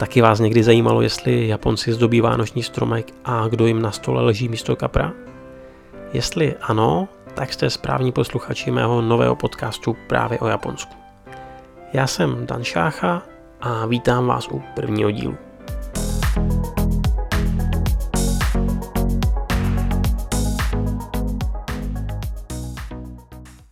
Taky vás někdy zajímalo, jestli Japonci zdobí vánoční stromek a kdo jim na stole leží místo kapra? Jestli ano, tak jste správní posluchači mého nového podcastu právě o Japonsku. Já jsem Dan Šácha a vítám vás u prvního dílu.